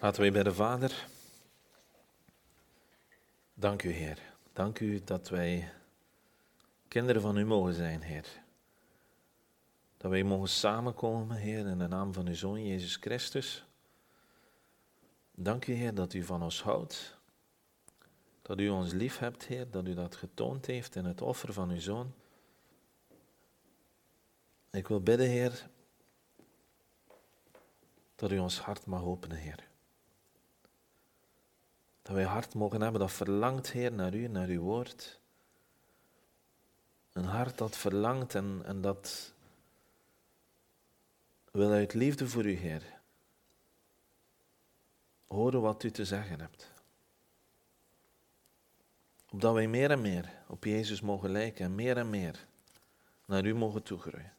Laten wij bij de Vader. Dank u, Heer. Dank u dat wij kinderen van u mogen zijn, Heer. Dat wij mogen samenkomen, Heer, in de naam van uw Zoon Jezus Christus. Dank u, Heer, dat u van ons houdt. Dat u ons lief hebt, Heer, dat u dat getoond heeft in het offer van uw Zoon. Ik wil bidden, Heer, dat u ons hart mag openen, Heer. Dat wij hart mogen hebben dat verlangt, Heer, naar u, naar uw woord. Een hart dat verlangt en, en dat wil uit liefde voor u, Heer, horen wat u te zeggen hebt. Opdat wij meer en meer op Jezus mogen lijken en meer en meer naar u mogen toegroeien.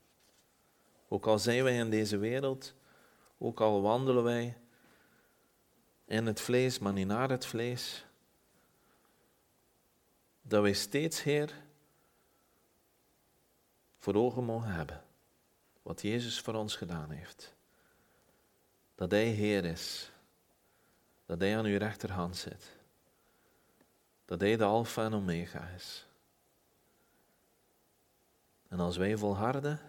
Ook al zijn wij in deze wereld, ook al wandelen wij in het vlees, maar niet naar het vlees, dat wij steeds, Heer, voor ogen mogen hebben wat Jezus voor ons gedaan heeft. Dat Hij Heer is, dat Hij aan uw rechterhand zit, dat Hij de Alpha en Omega is. En als wij volharden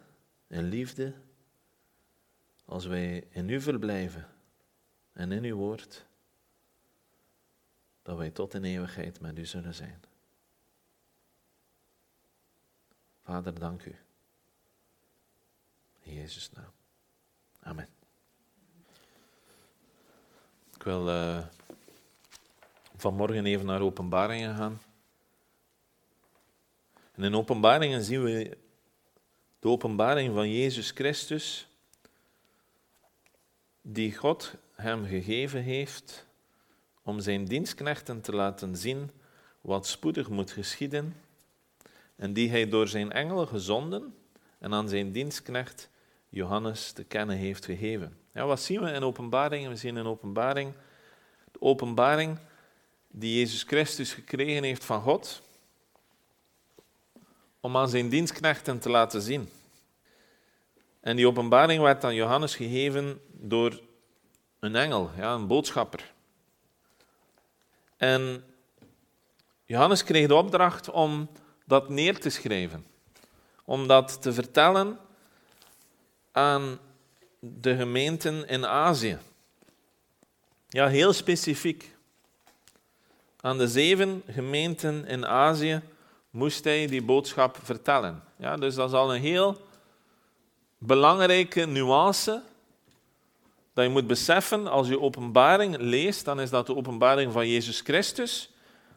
in liefde, als wij in U verblijven en in Uw woord, dat wij tot in eeuwigheid met U zullen zijn. Vader, dank U. In Jezus' naam. Amen. Ik wil uh, vanmorgen even naar openbaringen gaan. En in openbaringen zien we de openbaring van Jezus Christus, die God hem gegeven heeft om zijn dienstknechten te laten zien wat spoedig moet geschieden, en die hij door zijn engelen gezonden en aan zijn dienstknecht Johannes te kennen heeft gegeven. Ja, wat zien we in openbaring? We zien in openbaring de openbaring die Jezus Christus gekregen heeft van God, om aan zijn dienstknechten te laten zien. En die openbaring werd aan Johannes gegeven door een engel, ja, een boodschapper. En Johannes kreeg de opdracht om dat neer te schrijven, om dat te vertellen aan de gemeenten in Azië. Ja, heel specifiek. Aan de zeven gemeenten in Azië moest hij die boodschap vertellen. Ja, dus dat is al een heel belangrijke nuance dat je moet beseffen als je openbaring leest, dan is dat de openbaring van Jezus Christus,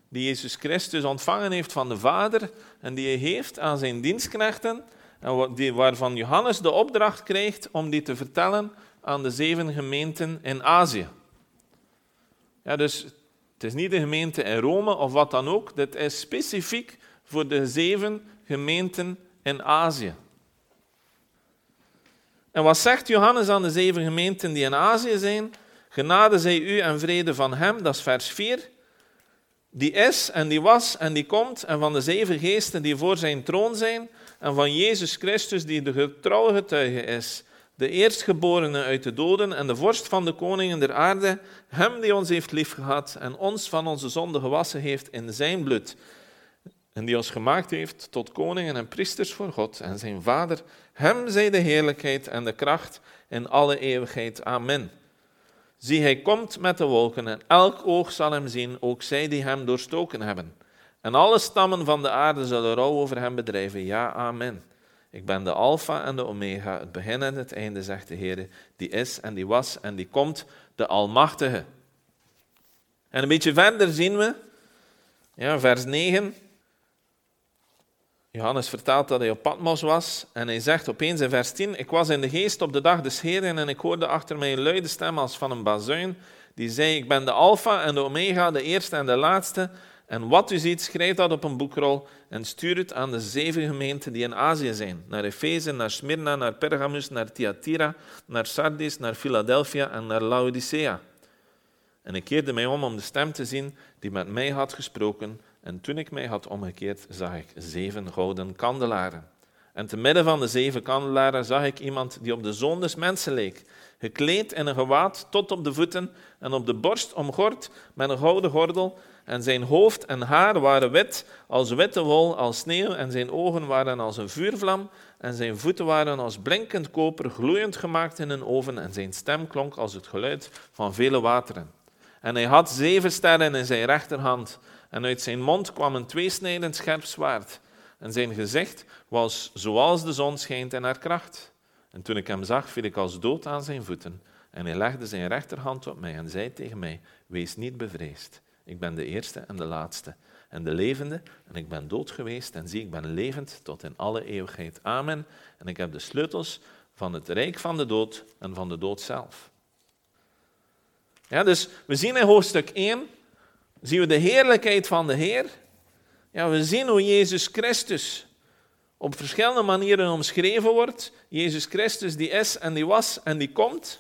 die Jezus Christus ontvangen heeft van de Vader en die hij heeft aan zijn dienstknechten en waarvan Johannes de opdracht krijgt om die te vertellen aan de zeven gemeenten in Azië. Ja, dus het is niet de gemeente in Rome of wat dan ook, dit is specifiek voor de zeven gemeenten in Azië. En wat zegt Johannes aan de zeven gemeenten die in Azië zijn? Genade zij u en vrede van hem, dat is vers 4. Die is en die was en die komt, en van de zeven geesten die voor zijn troon zijn, en van Jezus Christus die de getrouwe getuige is, de eerstgeborene uit de doden en de vorst van de koningen der aarde, hem die ons heeft liefgehad en ons van onze zonde gewassen heeft in zijn bloed, en die ons gemaakt heeft tot koningen en priesters voor God en zijn Vader. Hem zij de heerlijkheid en de kracht in alle eeuwigheid. Amen. Zie, hij komt met de wolken en elk oog zal hem zien, ook zij die hem doorstoken hebben. En alle stammen van de aarde zullen rouw over hem bedrijven. Ja, amen. Ik ben de Alpha en de Omega, het begin en het einde, zegt de Heer, die is en die was en die komt, de Almachtige. En een beetje verder zien we, ja, vers 9. Johannes vertelt dat hij op Patmos was en hij zegt opeens in vers 10, ik was in de geest op de dag des Heren en ik hoorde achter mij een luide stem als van een bazuin, die zei, ik ben de Alpha en de Omega, de eerste en de laatste, en wat u ziet, schrijf dat op een boekrol en stuur het aan de zeven gemeenten die in Azië zijn. Naar Efeze, naar Smyrna, naar Pergamus, naar Thyatira, naar Sardis, naar Philadelphia en naar Laodicea. En ik keerde mij om om de stem te zien die met mij had gesproken. En toen ik mij had omgekeerd, zag ik zeven gouden kandelaren. En te midden van de zeven kandelaren zag ik iemand die op de zoon des mensen leek. gekleed in een gewaad tot op de voeten en op de borst omgord met een gouden gordel. En zijn hoofd en haar waren wit als witte wol, als sneeuw, en zijn ogen waren als een vuurvlam, en zijn voeten waren als blinkend koper, gloeiend gemaakt in een oven, en zijn stem klonk als het geluid van vele wateren. En hij had zeven sterren in zijn rechterhand, en uit zijn mond kwam een tweesnijdend scherp zwaard. En zijn gezicht was zoals de zon schijnt in haar kracht. En toen ik hem zag, viel ik als dood aan zijn voeten. En hij legde zijn rechterhand op mij en zei tegen mij: Wees niet bevreesd. Ik ben de eerste en de laatste en de levende. En ik ben dood geweest en zie, ik ben levend tot in alle eeuwigheid. Amen. En ik heb de sleutels van het rijk van de dood en van de dood zelf. Ja, dus we zien in hoofdstuk 1 zien we de heerlijkheid van de Heer. Ja, we zien hoe Jezus Christus op verschillende manieren omschreven wordt. Jezus Christus die is en die was en die komt.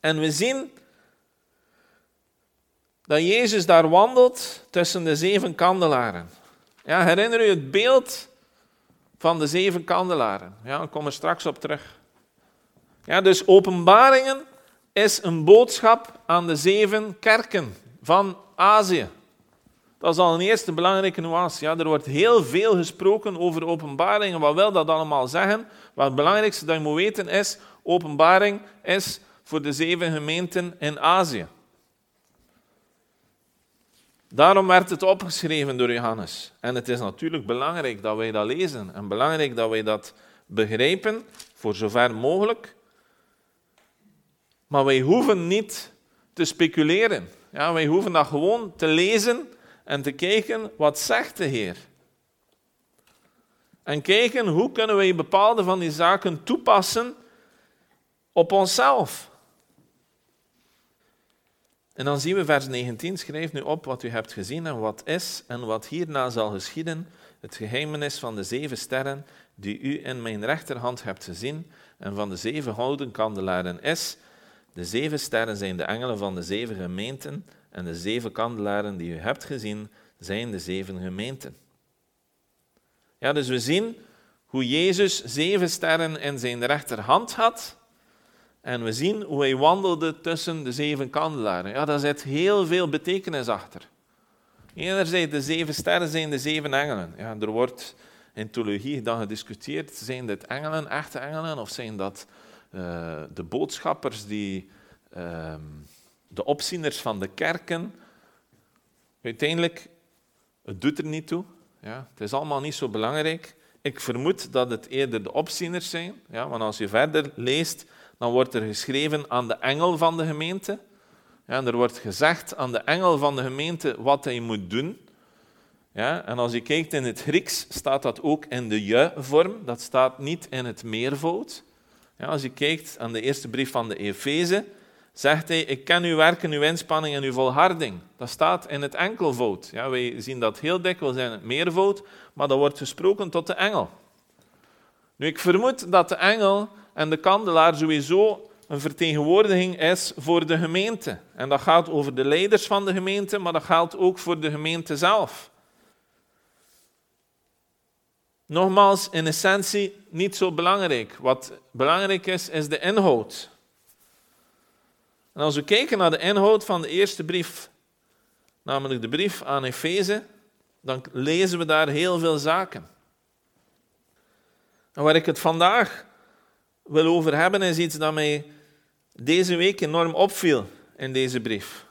En we zien dat Jezus daar wandelt tussen de zeven kandelaren. Ja, herinner u het beeld van de zeven kandelaren? Ja, ik kom er straks op terug. Ja, dus openbaringen is een boodschap aan de zeven kerken van Azië. Dat is al een eerste belangrijke nuance. Ja, er wordt heel veel gesproken over openbaringen. Wat wil dat allemaal zeggen? Wat het belangrijkste dat je moet weten is, openbaring is voor de zeven gemeenten in Azië. Daarom werd het opgeschreven door Johannes. En het is natuurlijk belangrijk dat wij dat lezen en belangrijk dat wij dat begrijpen, voor zover mogelijk. Maar wij hoeven niet te speculeren. Ja, wij hoeven dat gewoon te lezen en te kijken wat zegt de Heer. En kijken hoe kunnen wij bepaalde van die zaken toepassen op onszelf. En dan zien we vers 19, schrijf nu op wat u hebt gezien en wat is en wat hierna zal geschieden, het geheimenis van de zeven sterren die u in mijn rechterhand hebt gezien en van de zeven houten kandelaren is. De zeven sterren zijn de engelen van de zeven gemeenten en de zeven kandelaren die u hebt gezien zijn de zeven gemeenten. Ja, dus we zien hoe Jezus zeven sterren in zijn rechterhand had en we zien hoe hij wandelde tussen de zeven kandelaren. Ja, daar zit heel veel betekenis achter. Enerzijds, de zeven sterren zijn de zeven engelen. Ja, er wordt in theologie dan gediscuteerd, zijn dit engelen, echte engelen, of zijn dat uh, de boodschappers, die, uh, de opzieners van de kerken? Uiteindelijk, het doet er niet toe. Ja, het is allemaal niet zo belangrijk. Ik vermoed dat het eerder de opzieners zijn, ja, want als je verder leest, dan wordt er geschreven aan de engel van de gemeente. Ja, er wordt gezegd aan de engel van de gemeente wat hij moet doen. Ja, en als je kijkt in het Grieks, staat dat ook in de je-vorm. Dat staat niet in het meervoud. Als je kijkt aan de eerste brief van de Efeze, zegt hij, ik ken uw werken, uw inspanning en uw volharding. Dat staat in het enkelvoud. Ja, wij zien dat heel dikwijls in het meervoud, maar dat wordt gesproken tot de engel. Nu, ik vermoed dat de engel en de kandelaar sowieso een vertegenwoordiging is voor de gemeente. En dat gaat over de leiders van de gemeente, maar dat geldt ook voor de gemeente zelf. Nogmaals, in essentie niet zo belangrijk. Wat belangrijk is, is de inhoud. En als we kijken naar de inhoud van de eerste brief, namelijk de brief aan Efeze, dan lezen we daar heel veel zaken. En waar ik het vandaag wil over hebben, is iets dat mij deze week enorm opviel in deze brief.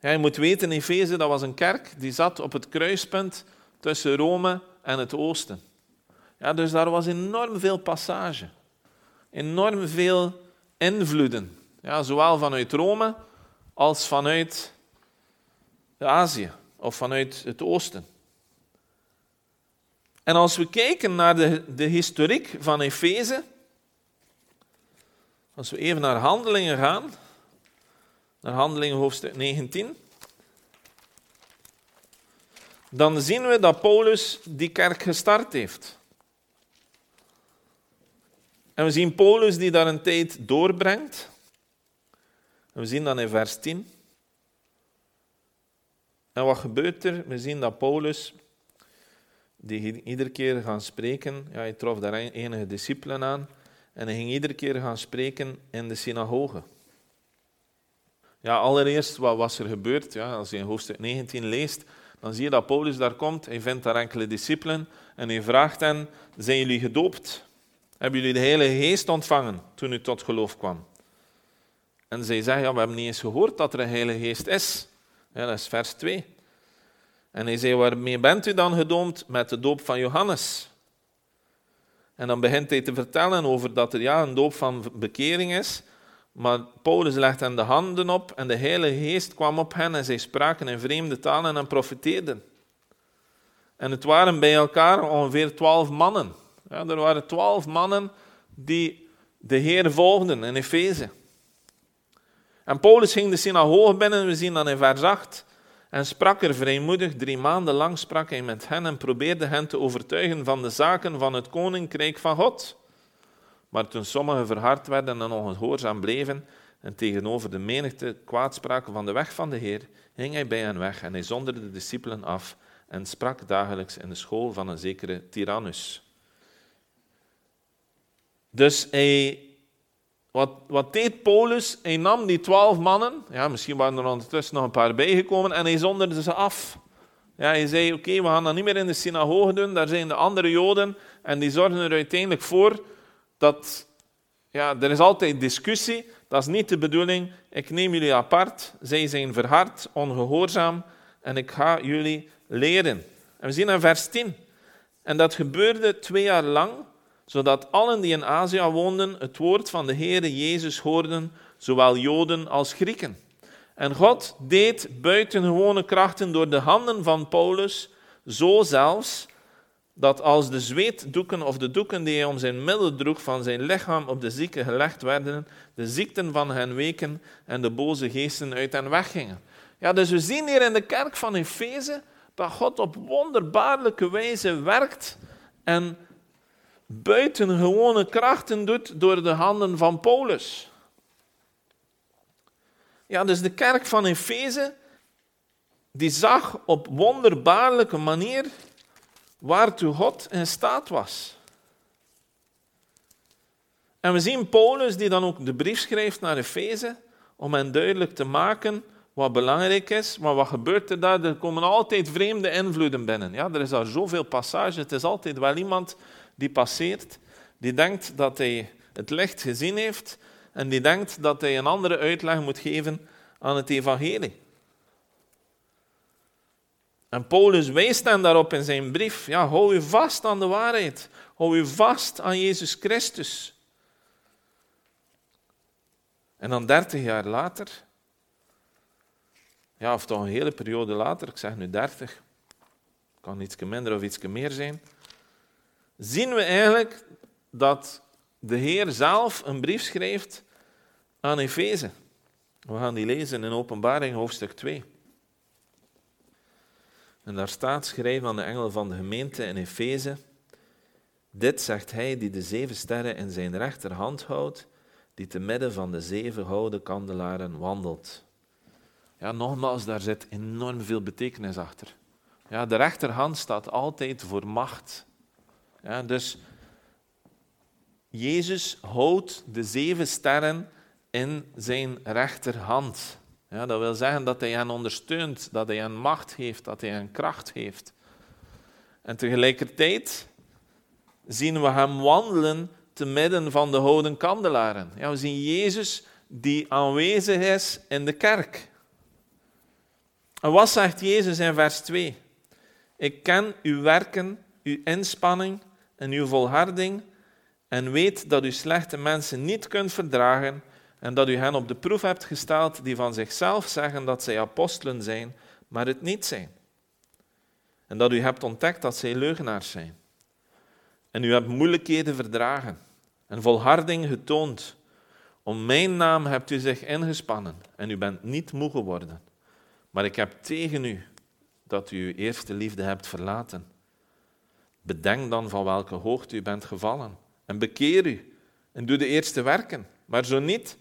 Ja, je moet weten, Efeze, dat was een kerk die zat op het kruispunt tussen Rome en het oosten. Ja, dus daar was enorm veel passage. Enorm veel invloeden. Ja, zowel vanuit Rome als vanuit Azië of vanuit het oosten. En als we kijken naar de, de historiek van Efeze, als we even naar handelingen gaan, naar handelingen hoofdstuk 19, dan zien we dat Paulus die kerk gestart heeft. En we zien Paulus die daar een tijd doorbrengt. En we zien dat in vers 10. En wat gebeurt er? We zien dat Paulus die iedere keer gaan spreken. Ja, hij trof daar enige discipelen aan. en hij ging iedere keer gaan spreken in de synagoge. Ja, allereerst, wat was er gebeurd? Ja, als je in hoofdstuk 19 leest, dan zie je dat Paulus daar komt. Hij vindt daar enkele discipelen en hij vraagt hen, zijn jullie gedoopt? Hebben jullie de Heilige Geest ontvangen toen u tot geloof kwam? En zij zeggen, ja, we hebben niet eens gehoord dat er een Heilige Geest is. Ja, dat is vers 2. En hij zei, waarmee bent u dan gedoomd? Met de doop van Johannes. En dan begint hij te vertellen over dat er ja, een doop van bekering is. Maar Paulus legt hen de handen op en de Heilige Geest kwam op hen en zij spraken in vreemde talen en profeteerden. En het waren bij elkaar ongeveer twaalf mannen. Ja, er waren twaalf mannen die de Heer volgden in Efeze. En Paulus ging de synagoge binnen, we zien dat in vers 8, en sprak er vrijmoedig. Drie maanden lang sprak hij met hen en probeerde hen te overtuigen van de zaken van het koninkrijk van God. Maar toen sommigen verhard werden en ongehoorzaam bleven en tegenover de menigte kwaad spraken van de weg van de Heer, ging hij bij hen weg en hij zonderde de discipelen af en sprak dagelijks in de school van een zekere Tyrannus. Dus hij, wat, wat deed Paulus? Hij nam die twaalf mannen, ja, misschien waren er ondertussen nog een paar bijgekomen, en hij zonderde ze af. Ja, hij zei, oké, we gaan dat niet meer in de synagoge doen, daar zijn de andere Joden, en die zorgen er uiteindelijk voor dat, ja, er is altijd discussie, dat is niet de bedoeling, ik neem jullie apart, zij zijn verhard, ongehoorzaam, en ik ga jullie leren. En we zien in vers 10, en dat gebeurde twee jaar lang, zodat allen die in Azië woonden het woord van de Heere Jezus hoorden, zowel Joden als Grieken. En God deed buitengewone krachten door de handen van Paulus, zo zelfs dat als de zweetdoeken of de doeken die hij om zijn middel droeg van zijn lichaam op de zieken gelegd werden, de ziekten van hen weken en de boze geesten uit hen weggingen. Ja, dus we zien hier in de kerk van Efeze dat God op wonderbaarlijke wijze werkt en buitengewone krachten doet door de handen van Paulus. Ja, dus de kerk van Efeze, die zag op wonderbaarlijke manier waartoe God in staat was. En we zien Paulus die dan ook de brief schrijft naar Efeze om hen duidelijk te maken wat belangrijk is. Maar wat gebeurt er daar? Er komen altijd vreemde invloeden binnen. Ja, er is al zoveel passages. Het is altijd wel iemand die passeert, die denkt dat hij het licht gezien heeft en die denkt dat hij een andere uitleg moet geven aan het evangelie. En Paulus wijst hen daarop in zijn brief. Ja, hou u vast aan de waarheid. Hou u vast aan Jezus Christus. En dan dertig jaar later, ja, of toch een hele periode later, ik zeg nu dertig, kan iets minder of iets meer zijn, zien we eigenlijk dat de Heer zelf een brief schrijft aan Efeze. We gaan die lezen in Openbaring hoofdstuk 2. En daar staat schrijven aan de engel van de gemeente in Efeze. Dit zegt hij die de zeven sterren in zijn rechterhand houdt, die te midden van de zeven gouden kandelaren wandelt. Ja, nogmaals, daar zit enorm veel betekenis achter. Ja, de rechterhand staat altijd voor macht. Ja, dus Jezus houdt de zeven sterren in zijn rechterhand. Ja, dat wil zeggen dat hij hen ondersteunt, dat hij hen macht heeft, dat hij hen kracht heeft. En tegelijkertijd zien we hem wandelen te midden van de houden kandelaren. Ja, we zien Jezus die aanwezig is in de kerk. En wat zegt Jezus in vers 2? Ik ken uw werken, uw inspanning en uw volharding en weet dat u slechte mensen niet kunt verdragen en dat u hen op de proef hebt gesteld die van zichzelf zeggen dat zij apostelen zijn, maar het niet zijn. En dat u hebt ontdekt dat zij leugenaars zijn. En u hebt moeilijkheden verdragen en volharding getoond. Om mijn naam hebt u zich ingespannen en u bent niet moe geworden. Maar ik heb tegen u dat u uw eerste liefde hebt verlaten. Bedenk dan van welke hoogte u bent gevallen en bekeer u en doe de eerste werken. Maar zo niet,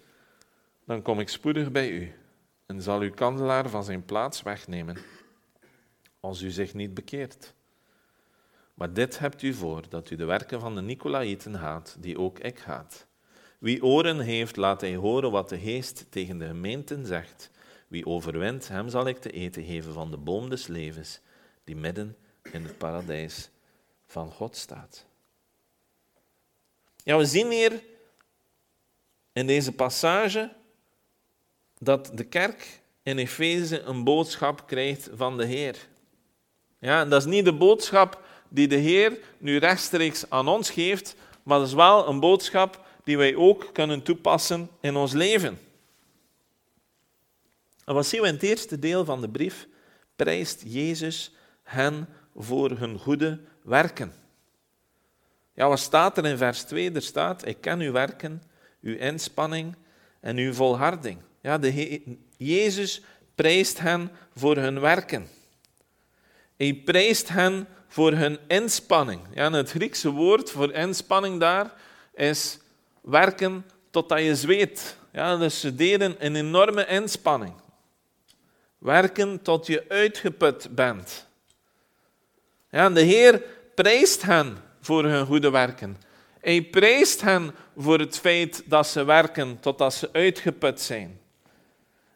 dan kom ik spoedig bij u en zal uw kandelaar van zijn plaats wegnemen, als u zich niet bekeert. Maar dit hebt u voor, dat u de werken van de Nicolaïten haat, die ook ik haat. Wie oren heeft, laat hij horen wat de geest tegen de gemeenten zegt. Wie overwint, hem zal ik te eten geven van de boom des levens, die midden in het paradijs van God staat. Ja, we zien hier in deze passage dat de kerk in Efeze een boodschap krijgt van de Heer. Ja, dat is niet de boodschap die de Heer nu rechtstreeks aan ons geeft, maar dat is wel een boodschap die wij ook kunnen toepassen in ons leven. En wat zien we in het eerste deel van de brief? Prijst Jezus hen voor hun goede werken. Ja, wat staat er in vers 2? Er staat, ik ken uw werken, uw inspanning en uw volharding. Ja, de Jezus prijst hen voor hun werken. Hij prijst hen voor hun inspanning. Ja, het Griekse woord voor inspanning daar is werken totdat je zweet. Ja, dus ze deden een enorme inspanning. Werken tot je uitgeput bent. Ja, de Heer prijst hen voor hun goede werken. Hij prijst hen voor het feit dat ze werken totdat ze uitgeput zijn.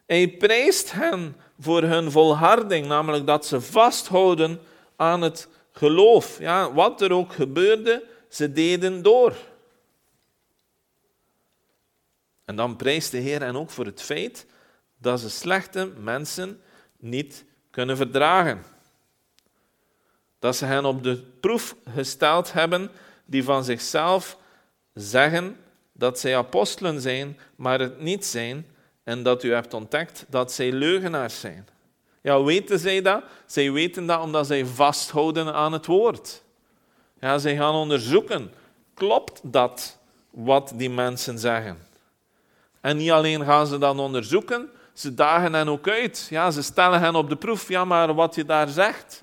Hij prijst hen voor hun volharding, namelijk dat ze vasthouden aan het geloof. Ja, wat er ook gebeurde, ze deden door. En dan prijst de Heer hen ook voor het feit dat ze slechte mensen niet kunnen verdragen. Dat ze hen op de proef gesteld hebben die van zichzelf zeggen dat zij apostelen zijn, maar het niet zijn, en dat u hebt ontdekt dat zij leugenaars zijn. Ja, weten zij dat? Zij weten dat omdat zij vasthouden aan het woord. Ja, zij gaan onderzoeken, klopt dat wat die mensen zeggen? En niet alleen gaan ze dan onderzoeken, ze dagen hen ook uit. Ja, ze stellen hen op de proef. Ja, maar wat je daar zegt,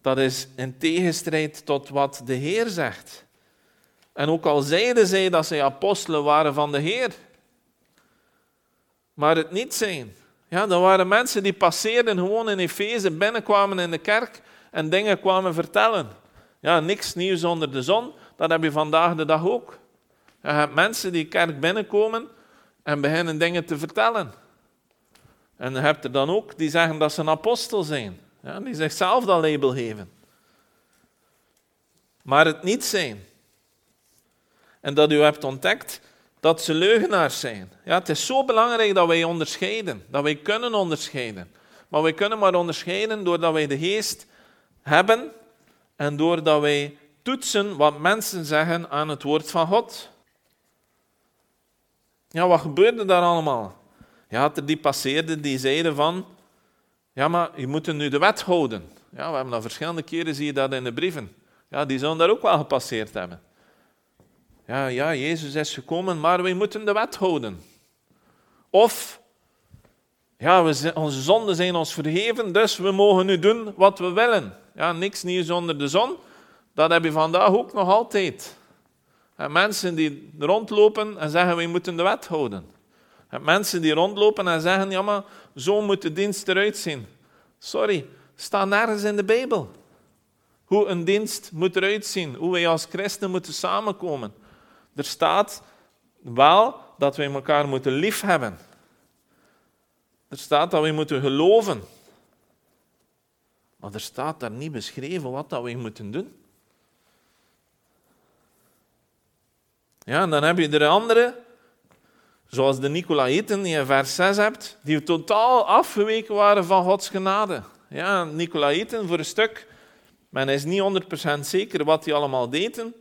dat is in tegenstrijd tot wat de Heer zegt. En ook al zeiden zij dat zij apostelen waren van de Heer, maar het niet zijn. Ja, dat waren mensen die passeerden gewoon in Efeze, binnenkwamen in de kerk en dingen kwamen vertellen. Ja, niks nieuws onder de zon, dat heb je vandaag de dag ook. Je hebt mensen die kerk binnenkomen en beginnen dingen te vertellen. En je hebt er dan ook die zeggen dat ze een apostel zijn. Ja, die zichzelf dat label geven. Maar het niet zijn. En dat u hebt ontdekt dat ze leugenaars zijn. Ja, het is zo belangrijk dat wij onderscheiden, dat wij kunnen onderscheiden. Maar wij kunnen maar onderscheiden doordat wij de geest hebben en doordat wij toetsen wat mensen zeggen aan het woord van God. Ja, wat gebeurde daar allemaal? Ja, er die passeerden die zeiden van, ja, maar je moet nu de wet houden. Ja, we hebben dat verschillende keren, zie je dat in de brieven. Ja, die zullen daar ook wel gepasseerd hebben. Ja, ja, Jezus is gekomen, maar wij moeten de wet houden. Of, ja, we, onze zonden zijn ons vergeven, dus we mogen nu doen wat we willen. Ja, niks nieuws onder de zon. Dat heb je vandaag ook nog altijd. En mensen die rondlopen en zeggen, wij moeten de wet houden. En mensen die rondlopen en zeggen, ja, maar zo moet de dienst eruit zien. Sorry, staat nergens in de Bijbel. Hoe een dienst moet eruit zien, hoe wij als christen moeten samenkomen. Er staat wel dat wij elkaar moeten liefhebben. Er staat dat wij moeten geloven. Maar er staat daar niet beschreven wat dat wij moeten doen. Ja, en dan heb je er andere, zoals de Nicolaïten die je vers 6 hebt, die totaal afgeweken waren van Gods genade. Ja, Nicolaïten voor een stuk, men is niet 100% zeker wat die allemaal deden,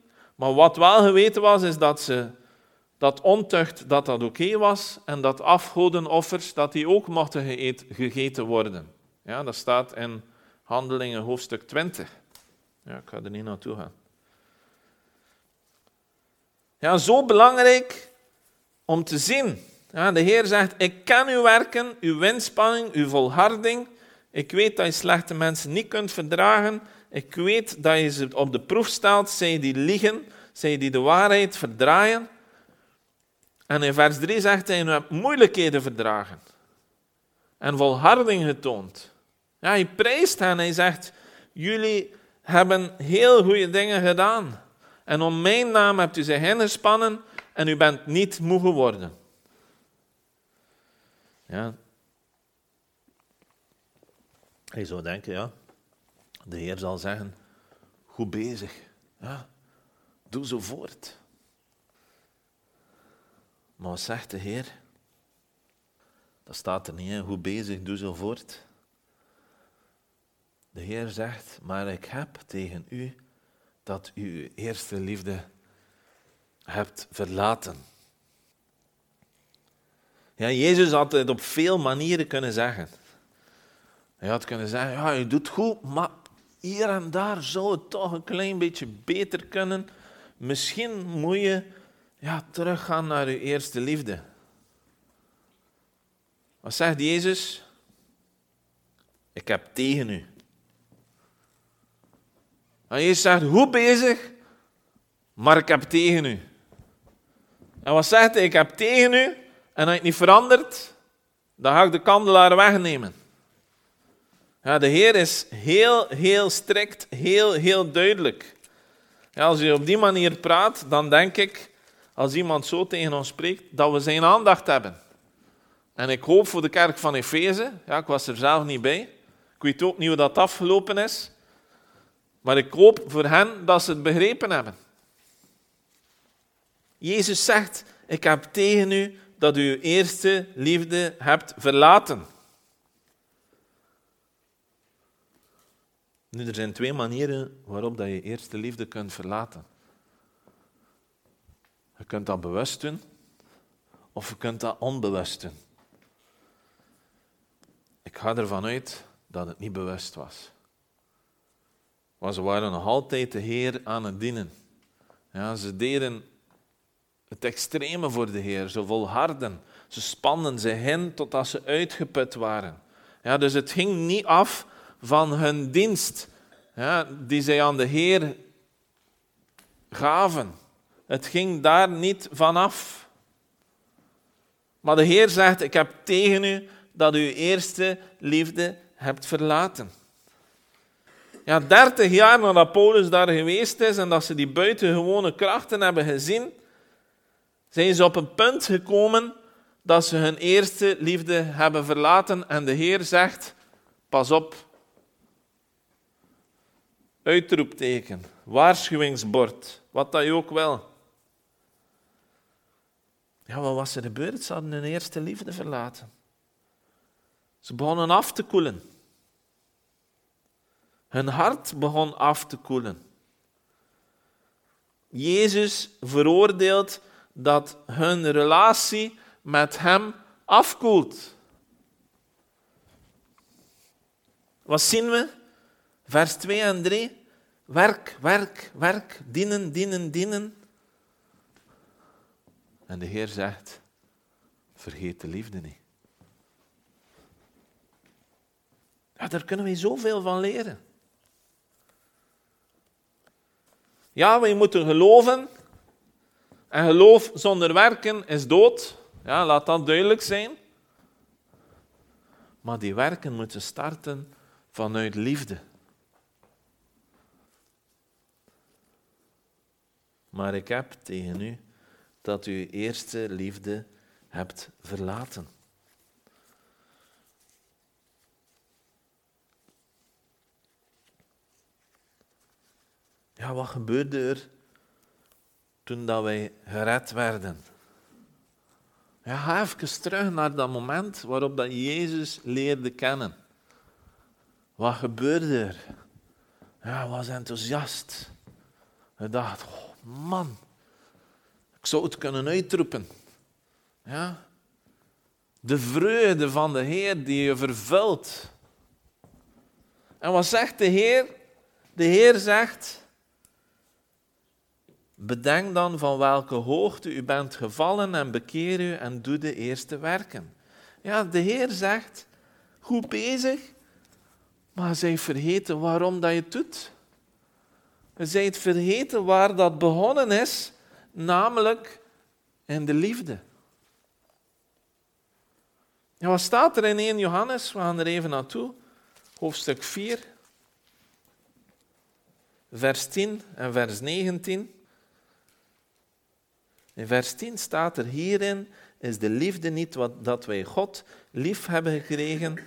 maar wat wel geweten was, is dat ze dat ontucht dat dat oké was en dat afgodenoffers dat die ook mochten gegeten worden. Ja, dat staat in Handelingen hoofdstuk 20. Ja, ik ga er niet naartoe gaan. Ja, zo belangrijk om te zien. Ja, de Heer zegt, ik ken uw werken, uw winspanning, uw volharding. Ik weet dat je slechte mensen niet kunt verdragen. Ik weet dat je ze op de proef stelt, zij die liegen, zij die de waarheid verdraaien. En in vers 3 zegt hij, u hebt moeilijkheden verdragen. En volharding getoond. Ja, hij prijst hen, hij zegt, jullie hebben heel goede dingen gedaan. En om mijn naam hebt u zich ingespannen en u bent niet moe geworden. Ja. Je zou denken, ja, de Heer zal zeggen, goed bezig. Ja, doe zo voort. Maar wat zegt de Heer? Dat staat er niet in, goed bezig, doe zo voort. De Heer zegt, maar ik heb tegen u dat u uw eerste liefde hebt verlaten. Ja, Jezus had het op veel manieren kunnen zeggen. Hij had kunnen zeggen, ja, je doet goed, maar hier en daar zou het toch een klein beetje beter kunnen. Misschien moet je ja, teruggaan naar je eerste liefde. Wat zegt Jezus? Ik heb tegen u. En Jezus zegt, goed bezig, maar ik heb tegen u. En wat zegt hij? Ik heb tegen u, en als je het niet verandert, dan ga ik de kandelaar wegnemen. Ja, de Heer is heel, heel strikt, heel, heel duidelijk. Als je op die manier praat, dan denk ik, als iemand zo tegen ons spreekt, dat we zijn aandacht hebben. En ik hoop voor de kerk van Efeze, ja, ik was er zelf niet bij, ik weet ook niet hoe dat afgelopen is, maar ik hoop voor hen dat ze het begrepen hebben. Jezus zegt, ik heb tegen u dat u uw eerste liefde hebt verlaten. Nu, er zijn twee manieren waarop dat je eerste liefde kunt verlaten. Je kunt dat bewust doen, of je kunt dat onbewust doen. Ik ga ervan uit dat het niet bewust was. Maar ze waren nog altijd de Heer aan het dienen. Ja, ze deden het extreme voor de Heer. Ze volharden. Ze spannen zich in totdat ze uitgeput waren. Ja, dus het ging niet af van hun dienst ja, die zij aan de Heer gaven. Het ging daar niet vanaf. Maar de Heer zegt, ik heb tegen u dat u eerste liefde hebt verlaten. Ja, dertig jaar nadat Paulus daar geweest is en dat ze die buitengewone krachten hebben gezien, zijn ze op een punt gekomen dat ze hun eerste liefde hebben verlaten en de Heer zegt, pas op. Uitroepteken, waarschuwingsbord, wat dat je ook wel. Ja, wat was er gebeurd? Ze hadden hun eerste liefde verlaten. Ze begonnen af te koelen. Hun hart begon af te koelen. Jezus veroordeelt dat hun relatie met Hem afkoelt. Wat zien we? Vers 2 en 3. Werk, werk, werk, dienen, dienen, dienen. En de Heer zegt, vergeet de liefde niet. Ja, daar kunnen we zoveel van leren. Ja, we moeten geloven. En geloof zonder werken is dood. Ja, laat dat duidelijk zijn. Maar die werken moeten starten vanuit liefde. Maar ik heb tegen u dat u eerste liefde hebt verlaten. Ja, wat gebeurde er toen dat wij gered werden? Ja, ga even terug naar dat moment waarop dat Jezus leerde kennen. Wat gebeurde er? Ja, hij was enthousiast. Hij dacht, oh man, ik zou het kunnen uitroepen. Ja? De vreugde van de Heer die je vervult. En wat zegt de Heer? De Heer zegt, Bedenk dan van welke hoogte u bent gevallen en bekeer u en doe de eerste werken. Ja, de Heer zegt, goed bezig, maar zij vergeten waarom dat je het doet. Je zijt vergeten waar dat begonnen is, namelijk in de liefde. Wat staat er in 1 Johannes? We gaan er even naartoe. Hoofdstuk 4. vers 10 en vers 19. In vers 10 staat er hierin is de liefde niet wat, dat wij God lief hebben gekregen,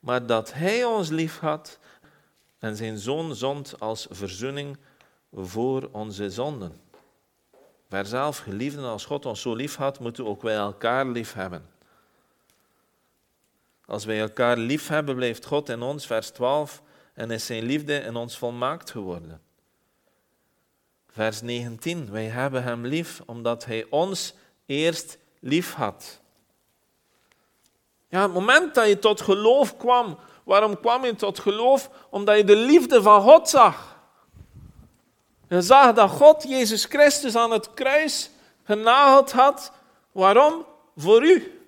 maar dat Hij ons lief had en zijn zoon zond als verzoening voor onze zonden. Vers 11, geliefden, als God ons zo lief had, moeten ook wij elkaar lief hebben. Als wij elkaar lief hebben, blijft God in ons, vers 12, en is zijn liefde in ons volmaakt geworden. Vers 19, wij hebben hem lief omdat hij ons eerst lief had. Ja, het moment dat je tot geloof kwam, waarom kwam je tot geloof? Omdat je de liefde van God zag. Je zag dat God Jezus Christus aan het kruis genageld had. Waarom? Voor u.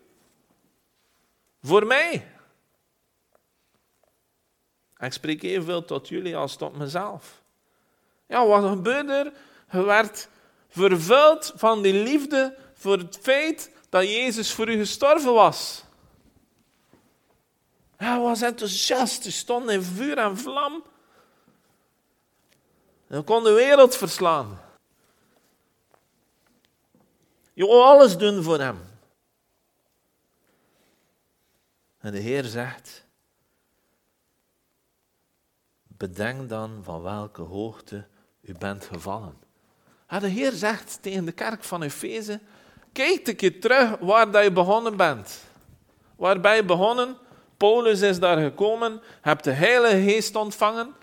Voor mij. Ik spreek evenveel tot jullie als tot mezelf. Ja, wat gebeurde er? Je werd vervuld van die liefde voor het feit dat Jezus voor u gestorven was. Hij was enthousiast, hij stond in vuur en vlam. Hij kon de wereld verslaan. Je wil alles doen voor hem. En de Heer zegt, bedenk dan van welke hoogte u bent gevallen. de Heer zegt tegen de kerk van Efeze, kijk een terug waar dat je begonnen bent. Waar ben je begonnen? Paulus is daar gekomen, hebt de Heilige Geest ontvangen.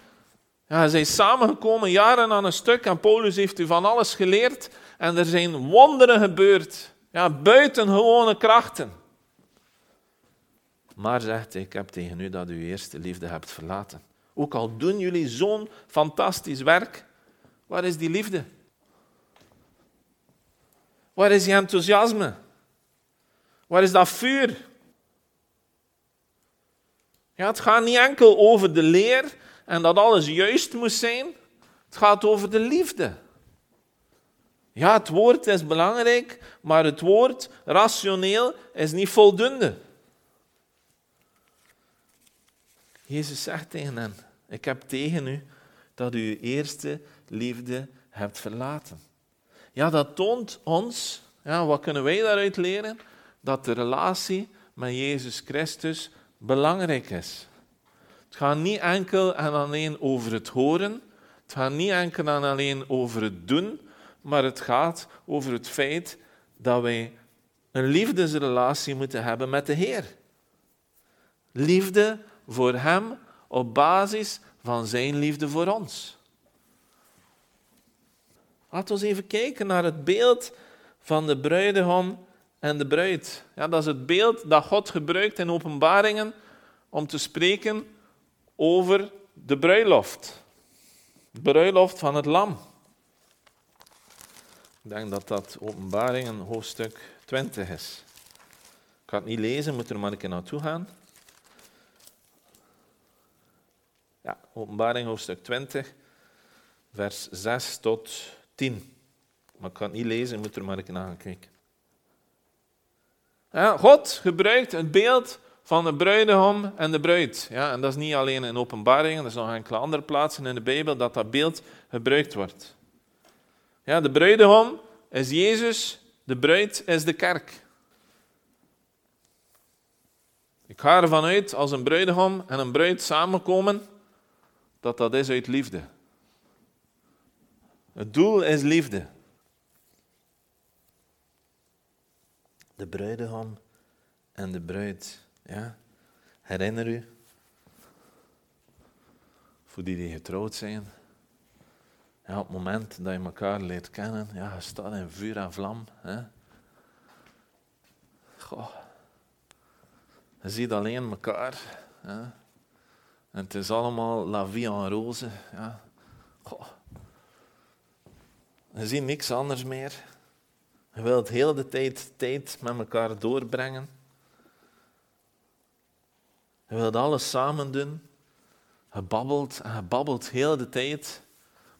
Ja, ze zijn samengekomen jaren aan een stuk en Paulus heeft u van alles geleerd en er zijn wonderen gebeurd. Ja, buitengewone krachten. Maar zegt hij, ik heb tegen u dat u eerste liefde hebt verlaten. Ook al doen jullie zo'n fantastisch werk, waar is die liefde? Waar is die enthousiasme? Waar is dat vuur? Ja, het gaat niet enkel over de leer en dat alles juist moet zijn. Het gaat over de liefde. Ja, het woord is belangrijk, maar het woord rationeel is niet voldoende. Jezus zegt tegen hen: Ik heb tegen u dat u uw eerste liefde hebt verlaten. Ja, dat toont ons, ja, wat kunnen wij daaruit leren? Dat de relatie met Jezus Christus belangrijk is. Het gaat niet enkel en alleen over het horen, het gaat niet enkel en alleen over het doen, maar het gaat over het feit dat wij een liefdesrelatie moeten hebben met de Heer. Liefde voor Hem op basis van Zijn liefde voor ons. Laten we even kijken naar het beeld van de bruidegom en de bruid. Ja, dat is het beeld dat God gebruikt in openbaringen om te spreken over de bruiloft. De bruiloft van het lam. Ik denk dat dat openbaringen hoofdstuk 20 is. Ik ga het niet lezen, moet er maar een keer naartoe gaan. Ja, openbaring hoofdstuk 20, vers 6 tot 10. Maar ik kan het niet lezen, moet er maar een keer naar gaan kijken. Ja, God gebruikt het beeld van de bruidegom en de bruid. Ja, en dat is niet alleen in openbaringen, er zijn nog enkele andere plaatsen in de Bijbel dat dat beeld gebruikt wordt. Ja, de bruidegom is Jezus, de bruid is de kerk. Ik ga ervan uit, als een bruidegom en een bruid samenkomen, dat dat is uit liefde. Het doel is liefde. De bruidegom en de bruid. Ja? Herinner u, voor die die getrouwd zijn, ja, op het moment dat je elkaar leert kennen, ja, je staat in vuur en vlam. Hè? Goh. Je ziet alleen elkaar. Hè? En het is allemaal la vie en rose. Ja. Goh. Je ziet niks anders meer. Je wilt heel de tijd tijd met elkaar doorbrengen. Je wilt alles samen doen. Je babbelt en je babbelt heel de tijd.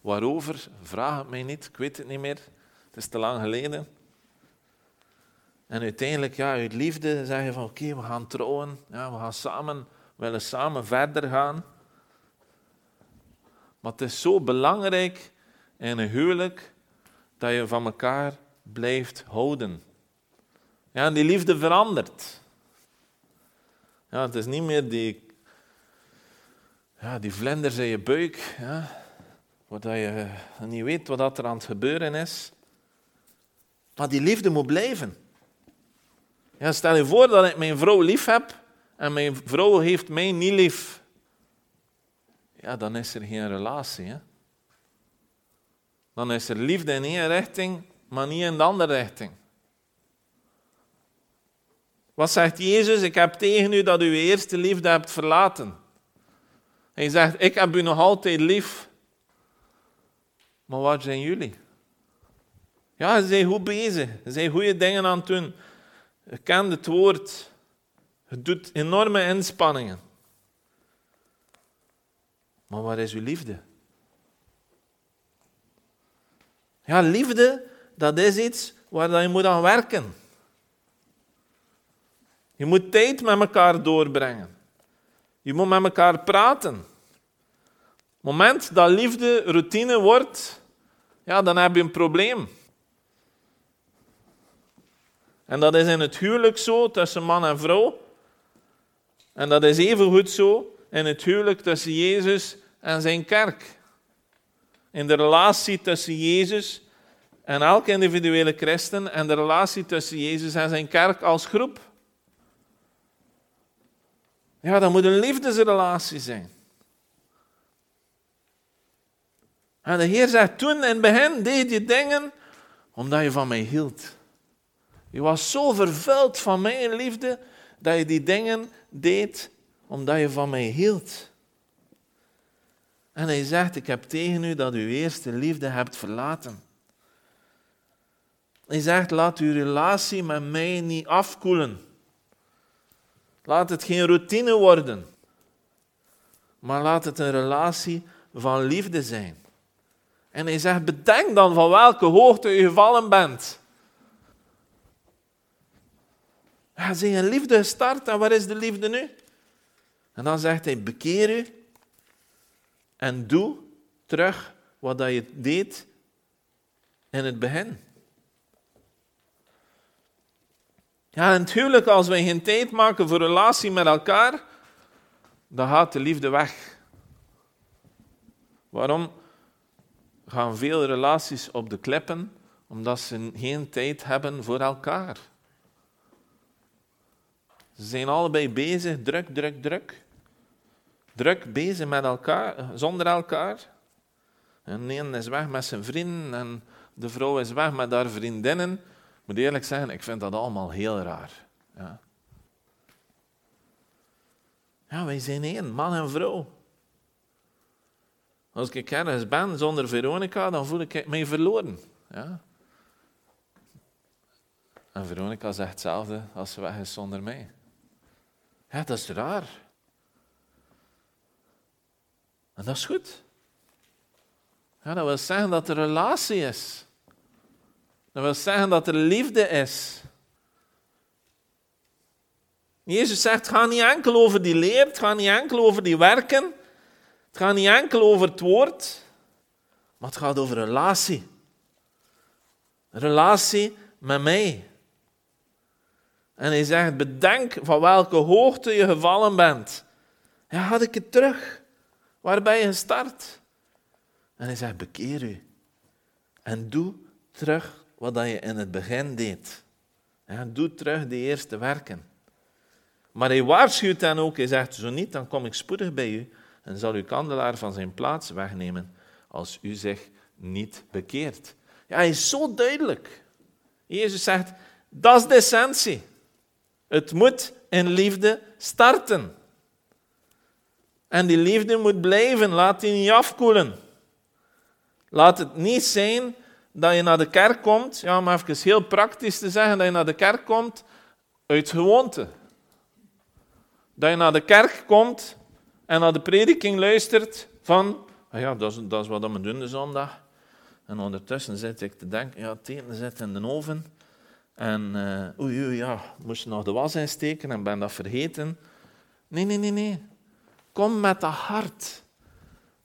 Waarover? Vraag het mij niet, ik weet het niet meer. Het is te lang geleden. En uiteindelijk, ja, uit liefde zeg je van oké, we gaan trouwen. Ja, we gaan samen, willen samen verder gaan. Maar het is zo belangrijk in een huwelijk dat je van elkaar blijft houden. Ja, en die liefde verandert. Ja, het is niet meer die, ja, die vlinders in je buik, ja, waar je niet weet wat er aan het gebeuren is. Maar die liefde moet blijven. Ja, stel je voor dat ik mijn vrouw lief heb en mijn vrouw heeft mij niet lief. Ja, dan is er geen relatie. Dan is er liefde in één richting, maar niet in de andere richting. Wat zegt Jezus? Ik heb tegen u dat u uw eerste liefde hebt verlaten. Hij zegt, ik heb u nog altijd lief. Maar wat zijn jullie? Ja, ze zijn goed bezig. Ze zijn goede dingen aan het doen. Je kent het woord. Het doet enorme inspanningen. Maar waar is uw liefde? Ja, liefde, dat is iets waar je moet aan werken. Je moet tijd met elkaar doorbrengen. Je moet met elkaar praten. Het moment dat liefde routine wordt, ja, dan heb je een probleem. En dat is in het huwelijk zo tussen man en vrouw. En dat is evengoed zo in het huwelijk tussen Jezus en zijn kerk. In de relatie tussen Jezus en elke individuele christen en de relatie tussen Jezus en zijn kerk als groep. Ja, dat moet een liefdesrelatie zijn. En de Heer zegt, toen in het begin deed je dingen omdat je van mij hield. Je was zo vervuld van mijn liefde dat je die dingen deed omdat je van mij hield. En hij zegt, ik heb tegen u dat u eerste liefde hebt verlaten. Hij zegt, laat uw relatie met mij niet afkoelen. Laat het geen routine worden, maar laat het een relatie van liefde zijn. En hij zegt, bedenk dan van welke hoogte u gevallen bent. Ja, zijn liefde gestart en waar is de liefde nu? En dan zegt hij, bekeer u en doe terug wat je deed in het begin. Ja, huwelijk, als wij geen tijd maken voor relatie met elkaar, dan gaat de liefde weg. Waarom gaan veel relaties op de kleppen? Omdat ze geen tijd hebben voor elkaar. Ze zijn allebei bezig, druk, druk, druk. Druk bezig met elkaar, zonder elkaar. En een is weg met zijn vrienden en de vrouw is weg met haar vriendinnen. Ik moet eerlijk zeggen, ik vind dat allemaal heel raar. Ja, ja wij zijn één, man en vrouw. Als ik ergens ben zonder Veronica, dan voel ik mij verloren. Ja. En Veronica zegt hetzelfde als ze weg is zonder mij. Ja, dat is raar. En dat is goed. Ja, dat wil zeggen dat er relatie is. Dat wil zeggen dat er liefde is. Jezus zegt, het gaat niet enkel over die leer, het gaat niet enkel over die werken, het gaat niet enkel over het woord, maar het gaat over relatie. relatie met mij. En hij zegt, bedenk van welke hoogte je gevallen bent. Ja, had ik het terug. Waar ben je gestart? En hij zegt, bekeer u. En doe terug wat je in het begin deed. Ja, doe terug de eerste werken. Maar hij waarschuwt dan ook, hij zegt, zo niet, dan kom ik spoedig bij u en zal uw kandelaar van zijn plaats wegnemen als u zich niet bekeert. Ja, hij is zo duidelijk. Jezus zegt, dat is de essentie. Het moet in liefde starten. En die liefde moet blijven, laat die niet afkoelen. Laat het niet zijn dat je naar de kerk komt, ja, om even heel praktisch te zeggen, dat je naar de kerk komt uit gewoonte. Dat je naar de kerk komt en naar de prediking luistert van, ah ja, dat is, is wat we doen de zondag. En ondertussen zit ik te denken, ja, het eten in de oven. En uh, oei, oei, ja, moest nog de was insteken en ben dat vergeten. Nee, nee, nee, nee. Kom met dat hart.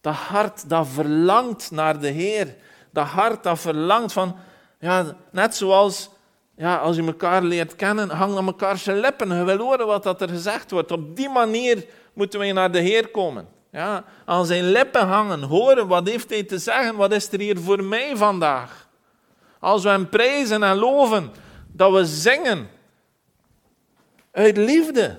Dat hart dat verlangt naar de Heer. Dat hart dat verlangt van, ja, net zoals ja, als je elkaar leert kennen, hang aan elkaar zijn lippen. Je wil horen wat dat er gezegd wordt. Op die manier moeten wij naar de Heer komen. Ja, aan zijn lippen hangen, horen wat heeft hij te zeggen, wat is er hier voor mij vandaag. Als we hem prijzen en loven, dat we zingen uit liefde.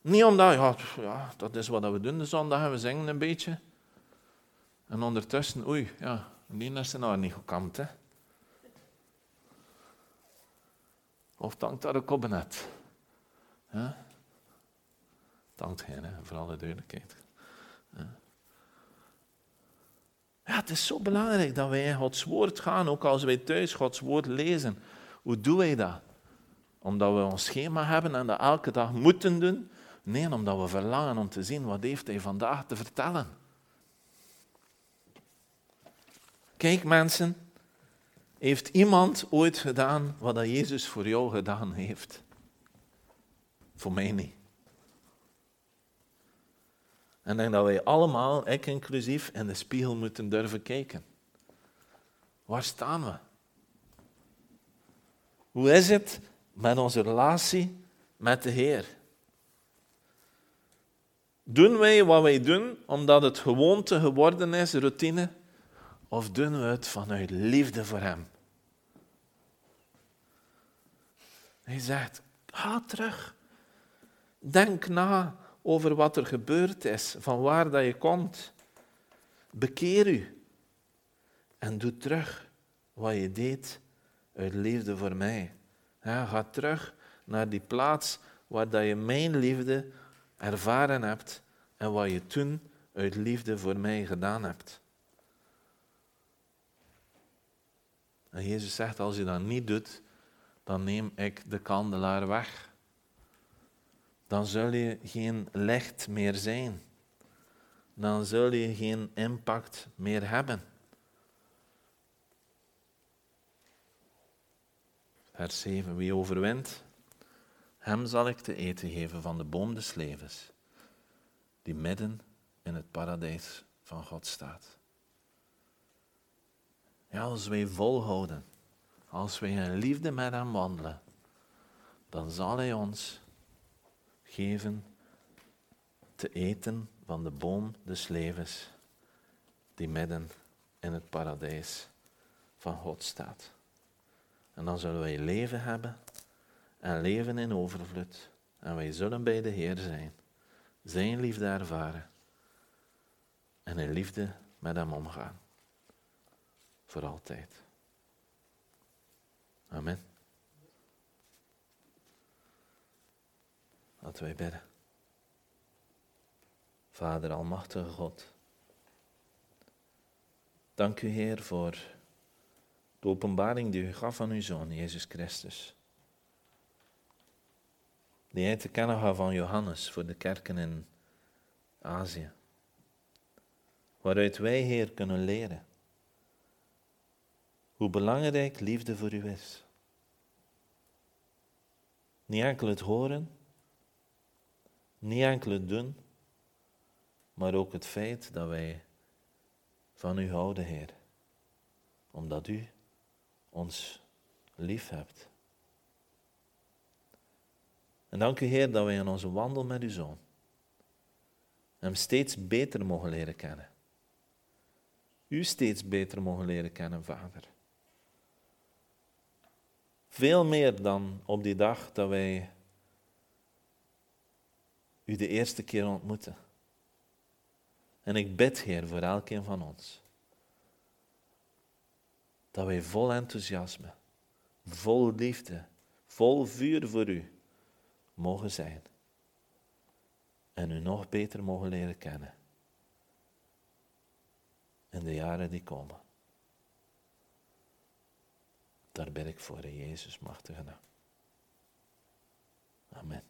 Niet omdat, ja, ja dat is wat we doen de zondag, we zingen een beetje. En ondertussen, oei, ja, die is er nou niet gekamd, hè. Of dankt dat ook op? Ja? Dankt geen, hè, voor alle duidelijkheid. Ja. het is zo belangrijk dat wij in Gods woord gaan, ook als wij thuis Gods woord lezen. Hoe doen wij dat? Omdat we ons schema hebben en dat elke dag moeten doen? Nee, omdat we verlangen om te zien wat heeft hij vandaag te vertellen. Kijk mensen, heeft iemand ooit gedaan wat dat Jezus voor jou gedaan heeft? Voor mij niet. En denk dat wij allemaal, ik inclusief, in de spiegel moeten durven kijken. Waar staan we? Hoe is het met onze relatie met de Heer? Doen wij wat wij doen omdat het gewoonte geworden is, routine? Of doen we het vanuit liefde voor Hem? Hij zegt, ga terug. Denk na over wat er gebeurd is, van waar dat je komt. Bekeer u en doe terug wat je deed uit liefde voor mij. ga terug naar die plaats waar dat je mijn liefde ervaren hebt en wat je toen uit liefde voor mij gedaan hebt. En Jezus zegt, als je dat niet doet, dan neem ik de kandelaar weg. Dan zul je geen licht meer zijn. Dan zul je geen impact meer hebben. Vers 7. Wie overwint, hem zal ik te eten geven van de boom des levens, die midden in het paradijs van God staat. Als wij volhouden, als wij in liefde met Hem wandelen, dan zal Hij ons geven te eten van de boom des levens die midden in het paradijs van God staat. En dan zullen wij leven hebben en leven in overvloed. En wij zullen bij de Heer zijn, zijn liefde ervaren en in liefde met Hem omgaan voor altijd. Amen. Laten wij bidden. Vader, Almachtige God. Dank u, Heer, voor de openbaring die u gaf aan uw Zoon, Jezus Christus. Die hij te kennen van Johannes voor de kerken in Azië. Waaruit wij, Heer, kunnen leren hoe belangrijk liefde voor u is. Niet enkel het horen, niet enkel het doen, maar ook het feit dat wij van u houden, Heer, omdat u ons lief hebt. En dank u, Heer, dat wij in onze wandel met uw Zoon hem steeds beter mogen leren kennen. U steeds beter mogen leren kennen, Vader. Veel meer dan op die dag dat wij u de eerste keer ontmoeten. En ik bid, Heer, voor elkeen van ons. Dat wij vol enthousiasme, vol liefde, vol vuur voor u mogen zijn. En u nog beter mogen leren kennen. In de jaren die komen. Daar ben ik voor, in Jezus machtige. Amen.